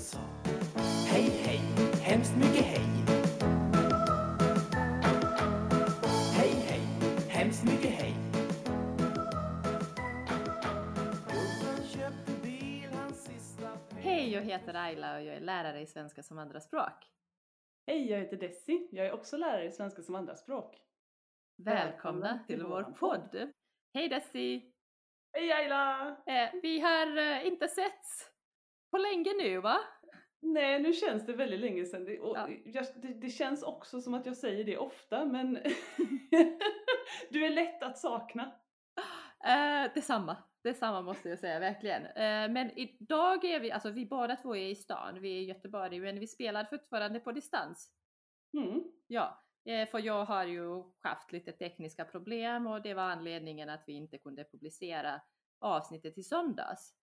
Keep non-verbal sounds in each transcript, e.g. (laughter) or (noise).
sa Hej, hej, hemskt mycket hej. Hej, hej, hemskt mycket hej. Hej, jag heter Ayla och jag är lärare i svenska som andraspråk. Hej, jag heter Desi. Jag är också lärare i svenska som andraspråk. Välkomna till vår podd. Hej Desi! Hej Ayla! Eh, vi har eh, inte setts på länge nu va? Nej, nu känns det väldigt länge sedan. Det, Ja. jag, det, det känns också som att jag säger det ofta, men (laughs) du är lätt att sakna. Eh, detsamma, detsamma måste jag säga verkligen. Eh, men idag är vi, alltså vi båda två är i stan, vi är i Göteborg, men vi spelar fortfarande på distans. Mm. Ja, eh, för jag har ju haft lite tekniska problem och det var anledningen att vi inte kunde publicera avsnittet i söndags.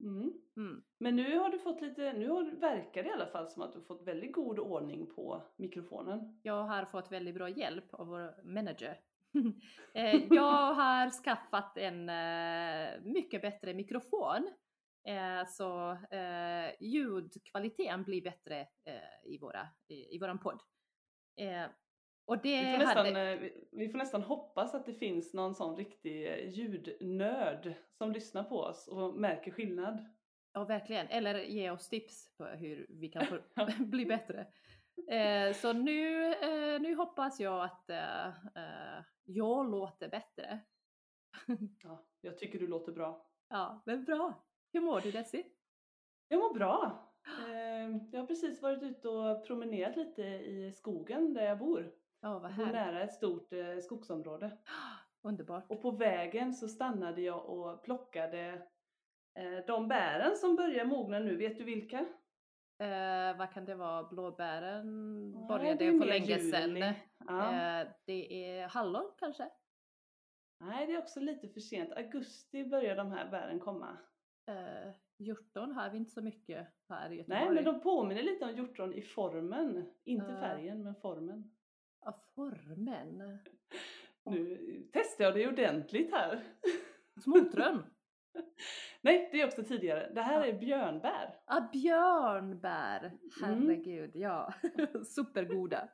Mm. Mm. Men nu har du fått lite, nu har, verkar det i alla fall som att du fått väldigt god ordning på mikrofonen. Jag har fått väldigt bra hjälp av vår manager. (laughs) Eh, jag har skaffat en eh, mycket bättre mikrofon. Eh, Så ljudkvaliteten blir bättre i, våra, i, i våran podd. Och det Vi får, nästan, hade... eh, vi- får nästan hoppas att det finns någon sån riktig eh, ljudnörd som lyssnar på oss och märker skillnad. Ja, verkligen. Eller ge oss tips på hur vi kan få, (laughs) (laughs) bli bättre. Eh, så nu, eh, nu hoppas jag att eh, jag låter bättre. (laughs) Ja, jag tycker du låter bra. Ja, men bra. Hur mår du Desi? Jag mår bra. (gasps) Jag har precis varit ute och promenerat lite i skogen där jag bor. Ja, vad härligt. nära ett stort eh, skogsområde. (gasps) Underbart. Och på vägen så stannade jag och plockade eh, de bären som börjar mogna nu. Vet du vilka? Eh, vad kan det vara? Blåbären Nej, började för länge sedan. Ja. Eh, det är hallon kanske? Nej, det är också lite för sent. Augusti börjar de här bären komma. Eh, hjorton har vi inte så mycket här i Göteborg. Nej, men de påminner lite om hjortron i formen. Inte Ja. färgen, men formen. Ja, formen. Nu testar jag det ordentligt här. Smotron. (laughs) Nej, det är också tidigare. Det här Ja. är björnbär. Ah, björnbär! Mm. Herregud, ja. (laughs) Supergoda.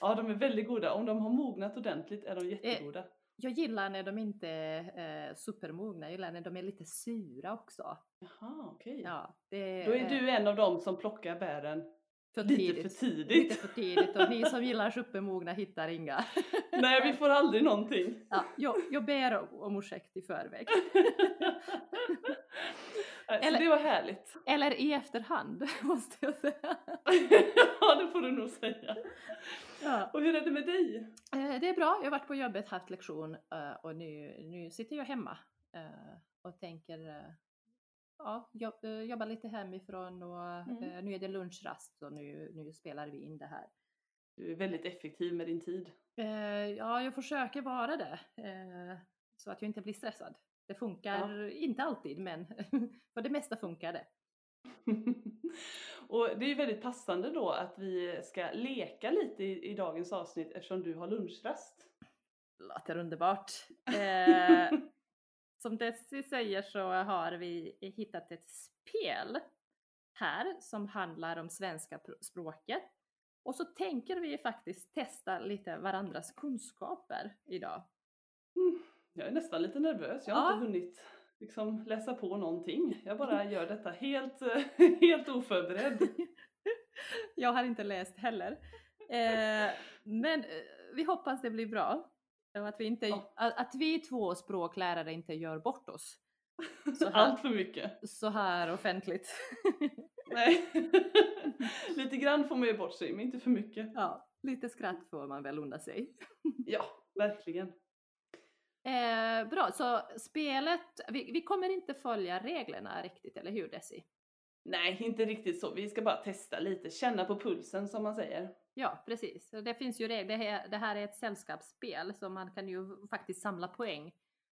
Ja, de är väldigt goda. Om de har mognat ordentligt är de jättegoda. Jag gillar när de inte är eh, supermogna, jag gillar när de är lite sura också. Jaha, okej. Ja, det Då är du en av dem som plockar bären för lite för tidigt. Lite för tidigt och ni som gillar supermogna hittar inga. (laughs) Nej, vi får aldrig någonting. Ja, jag, jag ber om, ursäkt i förväg. (laughs) Eller- det var härligt. Eller i efterhand, (laughs) måste jag säga. ja, det får du nog säga. Ja. Och hur är det med dig? Eh, Det är bra, jag har varit på jobbet, haft lektion eh, och nu, nu sitter jag hemma eh, och tänker ja, jobb, eh, jobba lite hemifrån och Mm. eh, nu är det lunchrast och nu, nu spelar vi in det här. Du är väldigt effektiv med din tid. Eh, Ja, jag försöker vara det så att jag inte blir stressad. Det funkar inte alltid, men (laughs) för det mesta funkar det. (laughs) och det är ju väldigt passande då att vi ska leka lite i, i dagens avsnitt eftersom du har lunchrast. Låter underbart. Eh, (laughs) som Desi säger så har vi hittat ett spel här som handlar om svenska pr- språket. Och så tänker vi faktiskt testa lite varandras kunskaper idag. Mm, Jag är nästan lite nervös. Jag har Ja. inte hunnit liksom, läsa på någonting. Jag bara (laughs) gör detta helt, (laughs) helt oförberedd. Jag har inte läst heller. Eh, men eh, vi hoppas det blir bra. Att vi, inte, Ja. att, att vi två språklärare inte gör bort oss (laughs) Så här. Allt för mycket. så här offentligt. (laughs) Nej. (laughs) lite grann får man ju bort sig, men inte för mycket. ja, lite skratt får man väl unna sig. Ja, verkligen. Eh, bra, så spelet, vi, vi kommer inte följa reglerna riktigt, eller hur Desi? Nej, inte riktigt så. Vi ska bara testa lite, känna på pulsen som man säger. Ja, precis. Det finns ju regler. Det här, det här är ett sällskapsspel så man kan ju faktiskt samla poäng.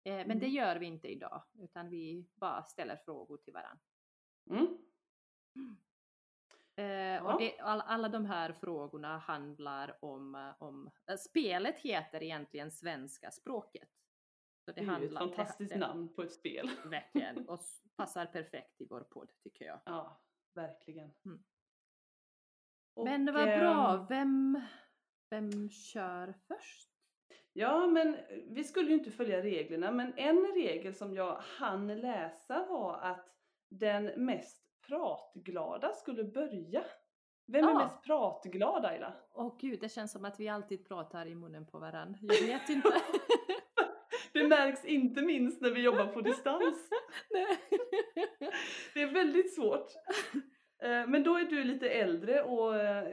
Eh, men Mm. det gör vi inte idag, utan vi bara ställer frågor till varandra. Mm. Ja. och det, all, alla de här frågorna handlar om, eh, om spelet heter egentligen svenska språket. Så Det är ju ett fantastiskt det, namn på ett spel. Verkligen, (laughs) och passar perfekt i vår podd tycker jag. Ja, verkligen. Mm. Och, Men det var ehm, bra. Vem, vem kör först? Ja, men vi skulle ju inte följa reglerna, men en regel som jag hann läsa var att den mest pratglada skulle börja. Vem är mest pratglad Ayla? Åh gud, det känns som att vi alltid pratar i munnen på varandra. Jag vet inte. (laughs) (laughs) Det märks inte minst när vi jobbar på distans. (laughs) Nej. (laughs) Det är väldigt svårt. Eh, Men då är du lite äldre och, eh,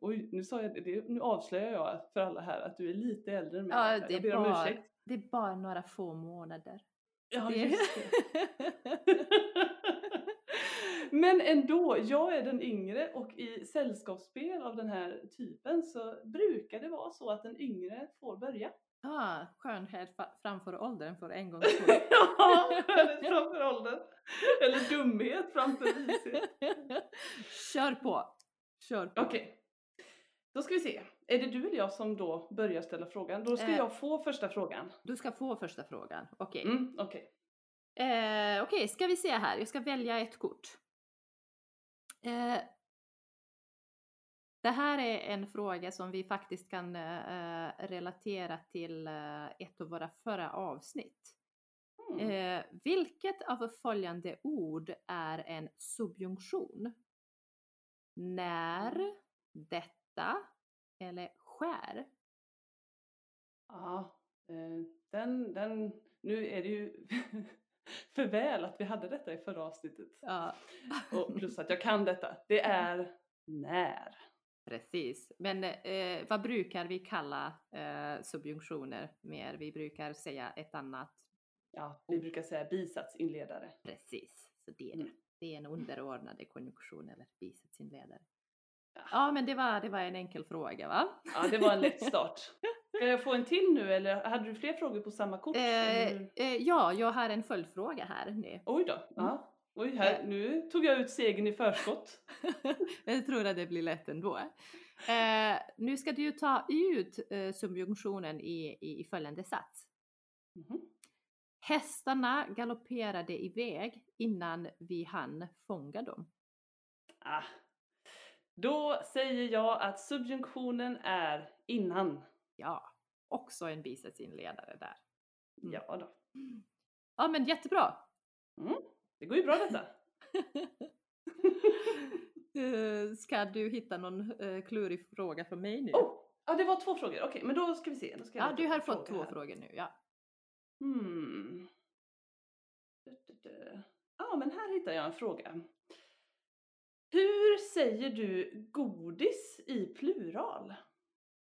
oj nu sa jag det, nu avslöjar jag för alla här att du är lite äldre än mig. Ja, det jag är, ber om bara, ursäkt. det är bara några få månader. Ja, Det- just det. (laughs) Men ändå, jag är den yngre och i sällskapsspel av den här typen så brukar det vara så att den yngre får börja. Ah, skönhet framför åldern för en gångs skull. (laughs) Ja, skönhet framför åldern. Eller dumhet framför vishet. Kör på! Kör på! Okej. Då ska vi se. Är det du eller jag som då börjar ställa frågan? Då ska Eh. jag få första frågan. Du ska få första frågan. Okej. Mm, Okej. Eh, Okej, ska vi se här. Jag ska välja ett kort. Eh, det här är en fråga som vi faktiskt kan eh, relatera till eh, ett av våra förra avsnitt. Mm. Eh, vilket av följande ord är en subjunktion? När, detta eller skär? Ja, eh, den, den, nu är det ju (laughs) för väl att vi hade detta i förra avsnittet. Ja, Och plus att jag kan detta. Det är när. Precis. Men eh, vad brukar vi kalla eh, subjunktioner mer? Vi brukar säga ett annat. Ja, vi brukar säga bisatsinledare. Precis, så det är det. Mm. Det är en underordnad konjunktion eller bisatsinledare. Ja. Ja, men det var, det var en enkel fråga va? Ja, det var en lätt (laughs) start. Ska jag få en till nu eller hade du fler frågor på samma kort? Eh, eh, ja, jag har en följdfråga här nu. Oj då. Ja. Oj, här, nu tog jag ut segern i förskott. (laughs) jag tror att det blir lätt ändå. Eh, nu ska du ta ut eh, subjunktionen i, i, i följande sats. Mhm. Hästarna galopperade iväg innan vi hann fånga dem. Ah. Då säger jag att subjunktionen är innan. Ja, också en bisatsinledare där. Mm. Ja då. Ja, men jättebra! Mm. Det går ju bra detta. (laughs) Eh, ska du hitta någon uh, klurig fråga för mig nu? Oh, ja, det var två frågor. Okej, men då ska vi se. Då ska jag ja, du har fått två här. frågor nu. Ja. Hmm. Ja, men här hittar jag en fråga. Hur säger du godis i plural?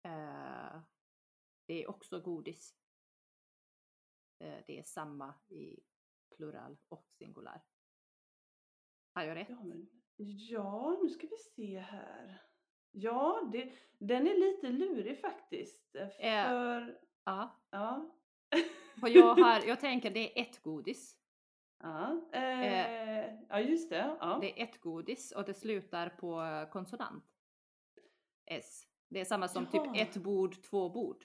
Eh, det är också godis. Eh, det är samma i plural och singular. Har jag rätt? Ja, men, ja, nu ska vi se här. Ja, det, den är lite lurig faktiskt. eh, Eh. För, Ja. ja. (laughs) Och jag, har, jag tänker det är ett godis. ja, eh, ja, just det. Ja. Det är ett godis och det slutar på konsonant. S. Det är samma som Jaha. typ ett bord, två bord.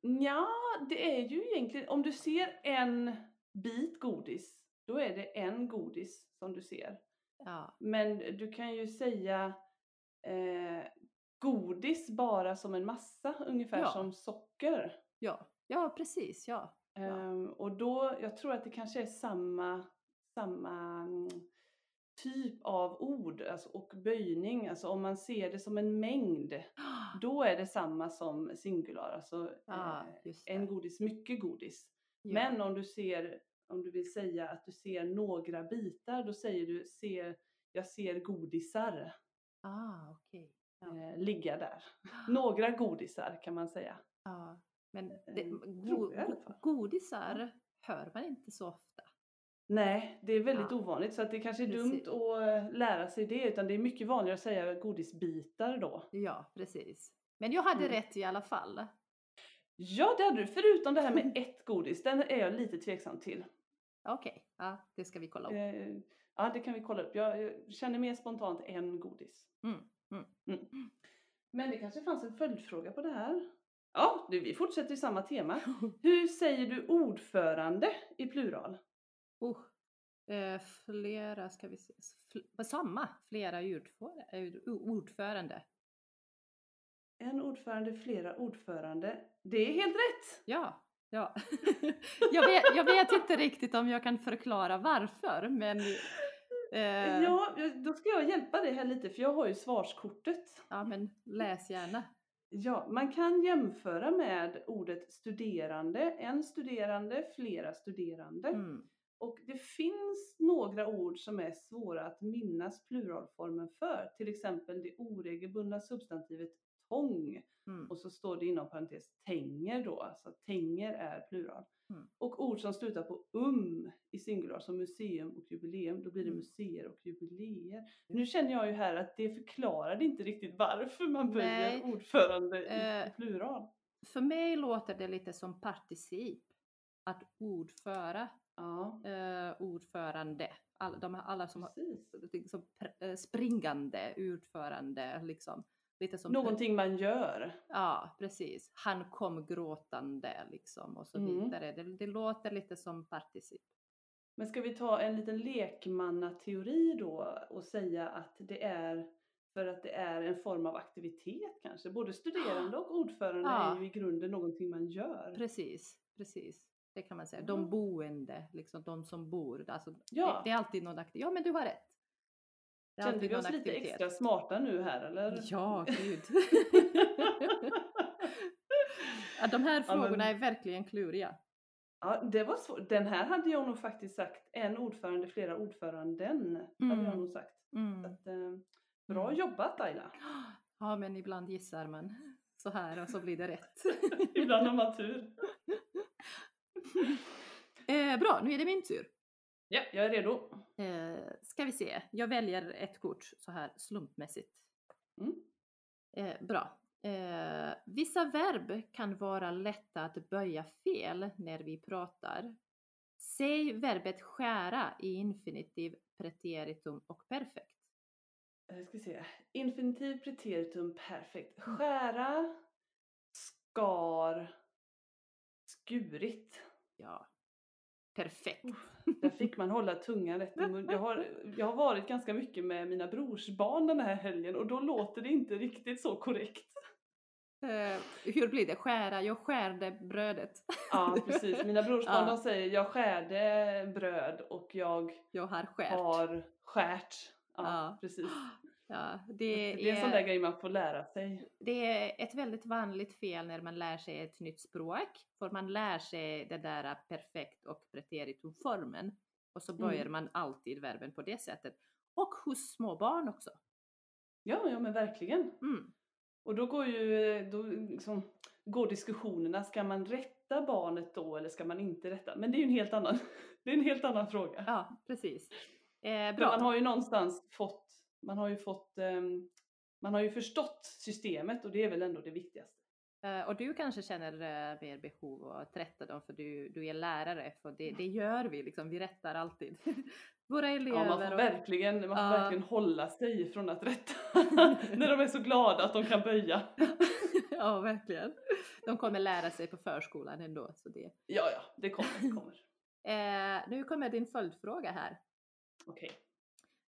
Ja, det är ju egentligen, om du ser en bit godis, då är det en godis som du ser. Ja, Men du kan ju säga eh, godis bara som en massa, ungefär Ja. som socker. ja, ja precis. Ja. Ehm, och då, jag tror att det kanske är samma, samma mm, typ av ord alltså, och böjning. Alltså om man ser det som en mängd, (gasps) då är det samma som singular. Alltså det. en godis, mycket godis. Ja. Men om du ser, om du vill säga att du ser några bitar, då säger du ser, jag ser godisar Ah, okej. Ja. eh, ligga där. (gasps) Några godisar kan man säga. Ja, men det, Eh, go, alla go, fall. godisar hör man inte så ofta. Nej, det är väldigt Ja. ovanligt så att det kanske är Precis. dumt att eh, lära sig det utan det är mycket vanligare att säga godisbitar då. Ja, precis. Men jag hade Mm. rätt i alla fall. Ja, det hade du. Förutom det här med ett godis, den är jag lite tveksam till. Okej, ja, det ska vi kolla upp. Eh, ja, det kan vi kolla upp. Jag eh, känner mer spontant en godis. Mm, mm. Men det kanske fanns en följdfråga på det här. Ja, du, vi fortsätter i samma tema. (laughs) Hur säger du ordförande i plural? Oh, Eh, flera, ska vi se, fl- samma, flera ordförande. En ordförande, flera ordförande. Det är helt rätt! Ja, ja. (laughs) jag, vet, jag vet inte riktigt om jag kan förklara varför, men eh, Ja, då ska jag hjälpa dig här lite för jag har ju svarskortet. ja, men läs gärna. Ja, man kan jämföra med ordet studerande, en studerande, flera studerande. Mm. Och det finns några ord som är svåra att minnas pluralformen för. Till exempel det oregelbundna substantivet tång. Mm. Och så står det inom parentes tänger då, alltså tänger är plural. Mm. Och ord som slutar på um i singular som museum och jubileum, då blir det Mm. museer och jubileer. Nu känner jag ju här att det förklarade inte riktigt varför man böjer ordförande i Eh, plural. För mig låter det lite som particip. Att ordföra, Ja, eh, ordförande. All, de, alla som har precis. liksom, pr- eh, springande, ordförande, liksom. Lite som Någonting man gör. Ja, precis. Han kom gråtande liksom och så Mm. vidare. Det, det låter lite som particip. Men ska vi ta en liten lekmannateori då och säga att det är för att det är en form av aktivitet kanske? Både studerande och ordförande Ja. är ju i grunden någonting man gör. Precis, precis. Det kan man säga. De boende, liksom de som bor. Alltså, Ja. det, det är alltid någon aktivitet. Ja, men du har rätt. Det Kände vi oss lite extra smarta nu här eller? Ja, gud. (laughs) ja, de här Ja, men- frågorna är verkligen kluriga. Ja, det var svårt. Den här hade jag nog faktiskt sagt en ordförande, flera ordföranden hade jag Mm. nog sagt. Mm. att, eh, bra Mm. jobbat Ayla! Ja, men ibland gissar man så här och så blir det rätt. (laughs) Ibland har man tur. (laughs) eh, bra, nu är det min tur. Ja, jag är redo. Eh, ska vi se, jag väljer ett kort så här slumpmässigt. Mm. Eh, bra. Eh, vissa verb kan vara lätta att böja fel när vi pratar. Säg verbet skära i infinitiv, preteritum och perfekt. Eh, ska se. Infinitiv preteritum perfekt. Skära, skar, skurit. Ja, perfekt. Där fick man hålla tungan rätt i mun. Jag har, jag har varit ganska mycket med mina brorsbarn den här helgen och då låter det inte riktigt så korrekt. Eh, hur blir det? Skära? Jag skärde brödet. Ja, precis. Mina brorsbarn (laughs) Ja. de säger jag skärde bröd och jag Jag har skärt. har skärt. Ja, precis. (gasps) Ja, det, Det är en sån där grej man får lära sig. Det är ett väldigt vanligt fel när man lär sig ett nytt språk. För man lär sig det där perfekt och preteritumformen. Och så böjer Mm. man alltid verben på det sättet. Och hos små barn också. Ja, ja men verkligen. Mm. Och då går ju då liksom, går diskussionerna, ska man rätta barnet då eller ska man inte rätta? Men det är ju en helt annan, (laughs) det är en helt annan fråga. Ja, precis. Eh, bra. man har ju någonstans fått, man har ju fått, ehm, man har ju förstått systemet och det är väl ändå det viktigaste. Eh, och du kanske känner eh, mer behov av att rätta dem för du, du är lärare. För det, det gör vi liksom, vi rättar alltid. (laughs) Våra elever. Ja, man får och- verkligen, man får Ja. verkligen hålla sig från att rätta (laughs) när de är så glada att de kan böja. ja, verkligen. De kommer lära sig på förskolan ändå. Så det. Ja, ja, det kommer, det kommer. (laughs) Eh, nu kommer din följdfråga här. Okej.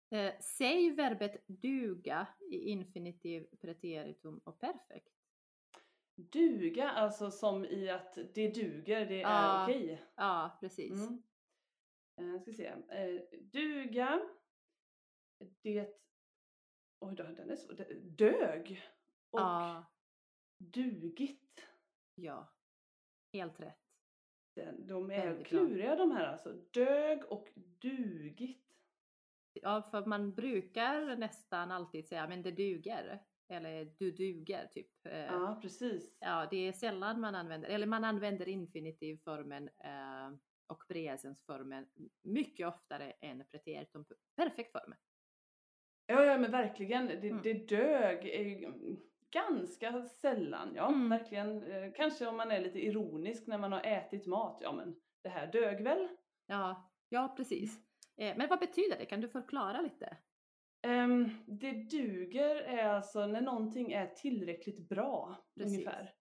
Eh, säg verbet duga i infinitiv, preteritum och perfekt. Duga, alltså som i att det duger, det är Ja. okej. Ja, precis. Mm. Eh, ska se. Eh, duga. Det... Oj då, den är så... Dög. Och Ja, dugit. ja. Helt rätt. Den, de är Väldigt bra. kluriga de här alltså. Dög och dugit. Ja, för man brukar nästan alltid säga men det duger. Eller du duger, typ. Eh, Ja, precis. Ja, det är sällan man använder, eller man använder infinitivformen eh, och presensformen mycket oftare än preteritum perfektformen. Ja, ja men verkligen. Det, Mm. det dög är ganska sällan. Ja, Mm. verkligen. Eh, kanske om man är lite ironisk när man har ätit mat. Ja, men det här dög väl? Ja, ja precis. Eh, men vad betyder det? Kan du förklara lite? Ehm, det duger är alltså när någonting är tillräckligt bra Precis. ungefär.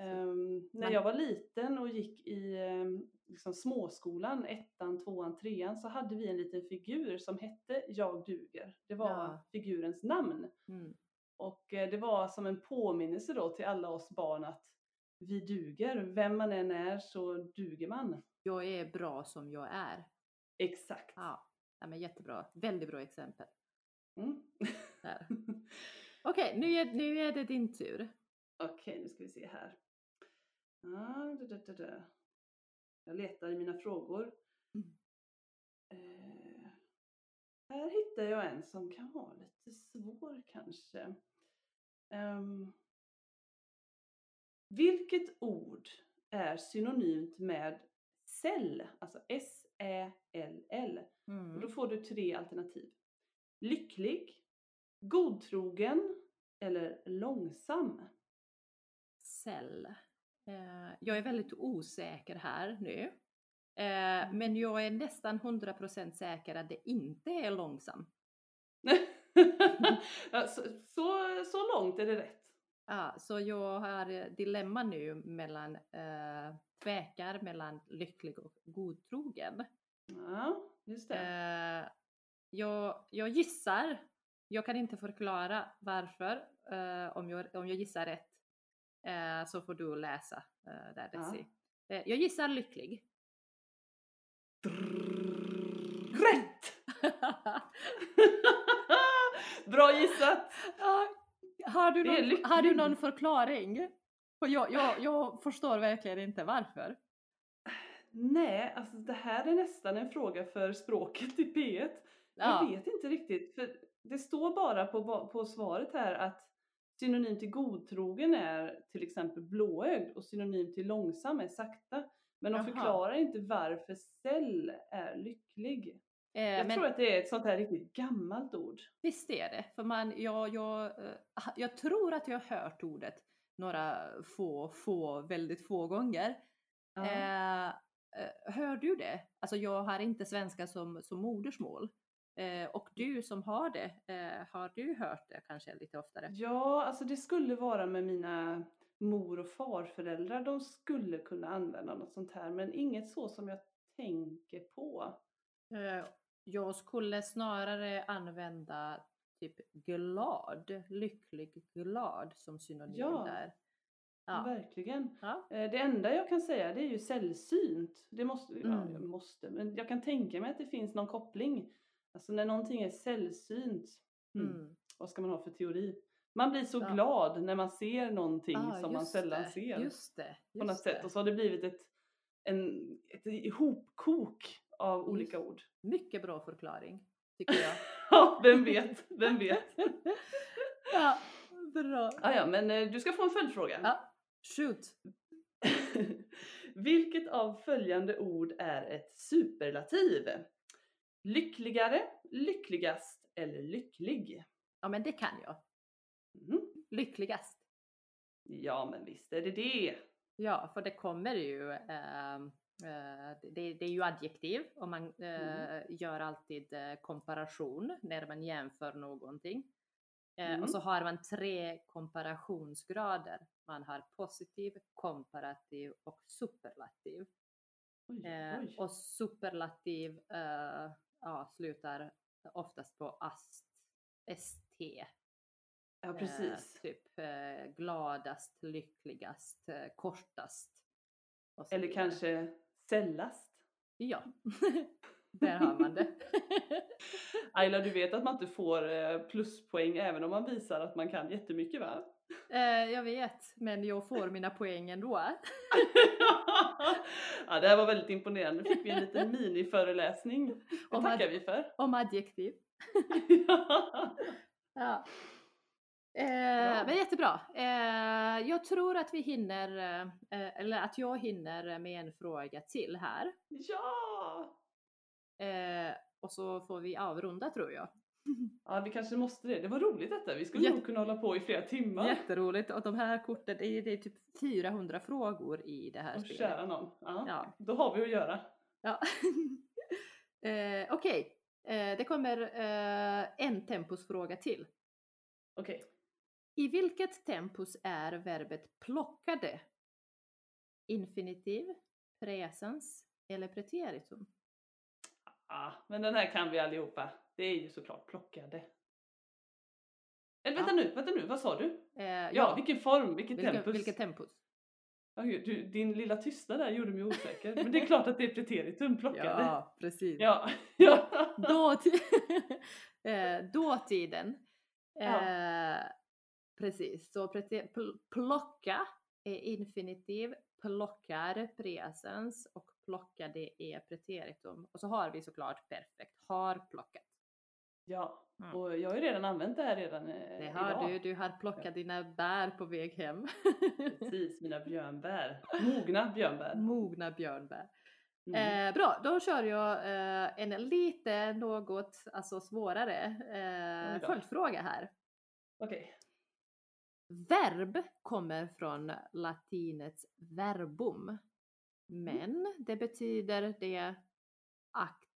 Ehm, när jag var liten och gick i, ehm, liksom småskolan, ettan, tvåan, trean, så hade vi en liten figur som hette Jag duger. Det var Ja. figurens namn. Mm. Och eh, det var som en påminnelse då till alla oss barn att vi duger. Vem man än är så duger man. Jag är bra som jag är. Exakt. Ja, ja men jättebra. Väldigt bra exempel. Mm. (laughs) Okej, nu, är, nu är det din tur. Okej, nu ska vi se här. Ah, da, da, da. Jag letar i mina frågor. Mm. Eh, här hittar jag en som kan vara lite svår kanske. Ehm, vilket ord är synonymt med cell, alltså S-Ä-L-L? Och Mm. då får du tre alternativ. Lycklig, godtrogen eller långsam. Cell. Eh, jag är väldigt osäker här nu. Eh, men jag är nästan 100% säker att det inte är långsam. (laughs) Så, så långt är det rätt. Ja, så jag har eh, dilemma nu mellan eh, tvekar mellan lycklig och godtrogen. Ja, just det. Eh, jag, jag gissar, jag kan inte förklara varför, eh, om, jag, om jag gissar rätt. Eh, så får du läsa eh, där Ja. Desi. Eh, jag gissar lycklig. Rätt! (laughs) (laughs) Bra gissat! Har, du någon, har du någon förklaring? För jag, jag, jag förstår verkligen inte varför. Nej, alltså det här är nästan en fråga för språket i P1. Ja. Jag vet inte riktigt, för det står bara på, på svaret här att synonym till godtrogen är till exempel blåögd och synonym till långsam är sakta. Men de Jaha. förklarar inte varför cell är lycklig. Eh, Jag men tror att det är ett sånt här riktigt gammalt ord. visst är det, för man, jag, jag, eh, jag tror att jag har hört ordet några få, få, väldigt få gånger. Ja. Eh, eh, hör du det? Alltså jag har inte svenska som, som modersmål. Eh, och du som har det, eh, har du hört det kanske lite oftare? Ja, alltså det skulle vara med mina mor och farföräldrar. De skulle kunna använda något sånt här, men inget så som jag tänker på. Jag skulle snarare använda typ glad, lycklig, glad som synonym Ja. där. Ja. Verkligen. Ja. Eh, Det enda jag kan säga det är ju sällsynt. Det måste, ja, Mm. jag måste, men jag kan tänka mig att det finns någon koppling. Alltså när någonting är sällsynt, hmm, Mm. vad ska man ha för teori? Man blir så Ja. glad när man ser någonting Ah, som man just sällan det, ser. Just det. på något just sätt. det. Och så har det blivit ett, en, ett ihopkok av olika ord. Mycket bra förklaring, tycker jag. (laughs) Ja, vem vet, vem vet. (laughs) ja, bra. Ah, ja, men eh, du ska få en följdfråga. Ja, shoot. (laughs) Vilket av följande ord är ett superlativ? Lyckligare, lyckligast eller lycklig? Ja, men det kan jag. Mhm. Lyckligast. Ja, men visst är det det. Ja, för det kommer ju, eh, det, det är ju adjektiv och man eh, Mm. gör alltid eh, komparation när man jämför någonting. Eh, Mm. Och så har man tre komparationsgrader. Man har positiv, komparativ och superlativ. Oj, Eh, oj. och superlativ eh, ja, slutar oftast på ast, st. Ja, precis. Eh, typ eh, gladast, lyckligast, eh, kortast. Eller kanske sällast. Ja, (laughs) där har man det. (laughs) Ayla, du vet att man inte får eh, pluspoäng även om man visar att man kan jättemycket va? eh, jag vet, men jag får mina poäng ändå. (laughs) ja, det här var väldigt imponerande. Nu fick vi en liten miniföreläsning. Det Om tackar vi för. Om adjektiv. Ja. Eh, men jättebra. Eh, jag tror att vi hinner, eh, eller att jag hinner med en fråga till här. ja! Eh, och så får vi avrunda tror jag. (laughs) Ja, vi kanske måste det. Det var roligt detta. Vi skulle Jätte- nog kunna hålla på i flera timmar. Jätteroligt och de här korten, det är, det är typ 400 frågor i det här Åh, spelet. kära någon. Ja. Ja. Då har vi att göra. Ja. (laughs) eh, Okej, eh, det kommer en tempusfråga till. Okej. I vilket tempus är verbet plockade? Infinitiv, presens, eller preteritum? Ah, men den här kan vi allihopa. Det är ju såklart plockade. Eller vänta Ja. nu, vänta nu, vad sa du? Eh, Ja, vilken form, vilket, tempus. vilket tempus? Ja, gud, du, din lilla tystnad där gjorde mig osäker. Men det är klart att det är preteritum, plockade. Ja, precis. Ja. (laughs) ja. Dåti- (laughs) eh, dåtiden. Ja. Precis, så plocka är infinitiv, plockar presens och plockade är preteritum. Och så har vi såklart perfekt, har plockat. ja, Mm. och jag har ju redan använt det här redan eh, Det har idag. du, du har plockat dina bär på väg hem. Precis, mina (laughs) björnbär. Mogna björnbär. Mogna björnbär. Mm. Eh, bra, då kör jag eh, en lite något alltså svårare eh, följdfråga här. Okej. Verb kommer från latinets verbum. Men det betyder det,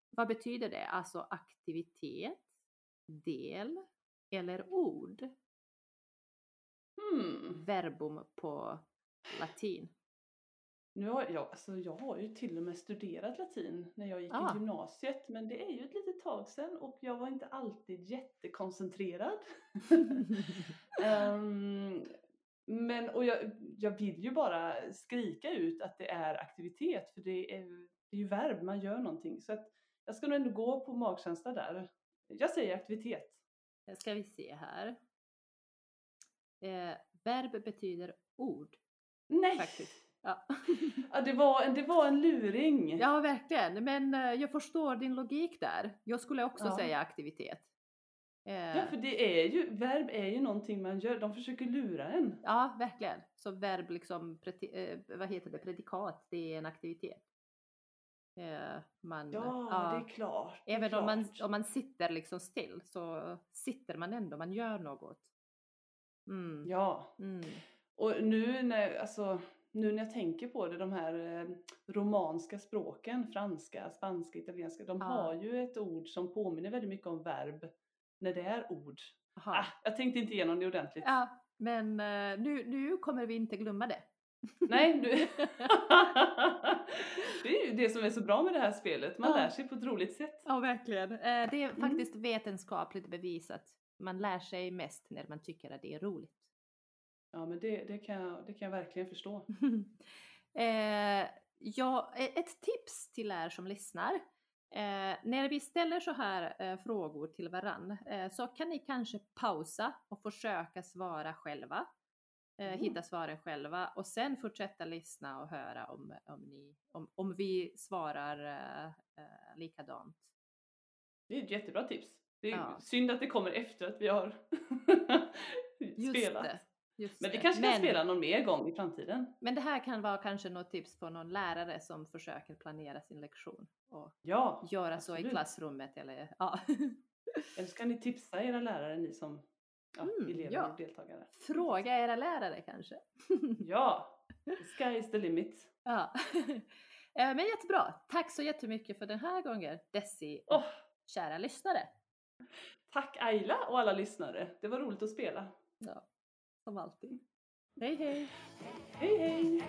vad betyder det? Alltså aktivitet, del eller ord? Hmm. Verbum på latin. Nu har jag, alltså jag har ju till och med studerat latin när jag gick Ah. i gymnasiet men det är ju ett litet tag sedan och jag var inte alltid jättekoncentrerad. (laughs) Ehm, men och jag, jag vill ju bara skrika ut att det är aktivitet för det är, det är ju verb, man gör någonting. Så att jag ska nog ändå gå på magkänsla där. Jag säger aktivitet. Eh, Ska vi se här. Eh, verb betyder ord Nej! faktiskt. Ja. (laughs) Ja, det, var, en- det var en luring. ja, verkligen. Men eh, jag förstår din logik där. Jag skulle också Ja. säga aktivitet. Eh, Ja, för det är ju, verb är ju någonting man gör. De försöker lura en. Ja, verkligen. Så verb liksom, eh, vad heter det, predikat, det är en aktivitet. Eh, man, Ja, det är klart. det är Även om man, klart. om man sitter liksom still så sitter man ändå, man gör något. Mm. Ja, Mm. och nu när, alltså, nu när jag tänker på det, de här eh, romanska språken, franska, spanska, italienska, de Ja. har ju ett ord som påminner väldigt mycket om verb när det är ord. Aha. Ah, jag tänkte inte igenom det ordentligt. Ja, men eh, nu, nu kommer vi inte glömma det. Nej, du... (laughs) det är ju det som är så bra med det här spelet, man Ja. lär sig på ett roligt sätt. Ja, verkligen. Eh, det är Mm. faktiskt vetenskapligt bevisat. Man lär sig mest när man tycker att det är roligt. Ja, men det, det, kan, jag, det kan jag verkligen förstå. (laughs) eh, ja, e- ett tips till er som lyssnar. Eh, när vi ställer så här eh, frågor till varann eh, så kan ni kanske pausa och försöka svara själva. Eh, Mm. Hitta svaren själva och sen fortsätta lyssna och höra om, om, ni, om, om vi svarar eh, eh, likadant. Det är ett jättebra tips. Det är Ja. synd att det kommer efter att vi har (laughs) Just spelat. det. Just Men vi det. kanske kan Men- spela någon mer gång i framtiden. Men det här kan vara kanske något tips för någon lärare som försöker planera sin lektion och Ja, göra så i absolut. klassrummet eller ja. (laughs) Eller ska ni tipsa era lärare, ni som ja, Mm, elever ja. och deltagare? Fråga era lärare kanske. (laughs) Ja, the sky is the limit. ja. (laughs) Eh, Men jättebra. Tack så jättemycket för den här gången Desi och Åh, kära lyssnare. tack Ayla och alla lyssnare. Det var roligt att spela. Ja, som alltid. Hej hej! Hej hej!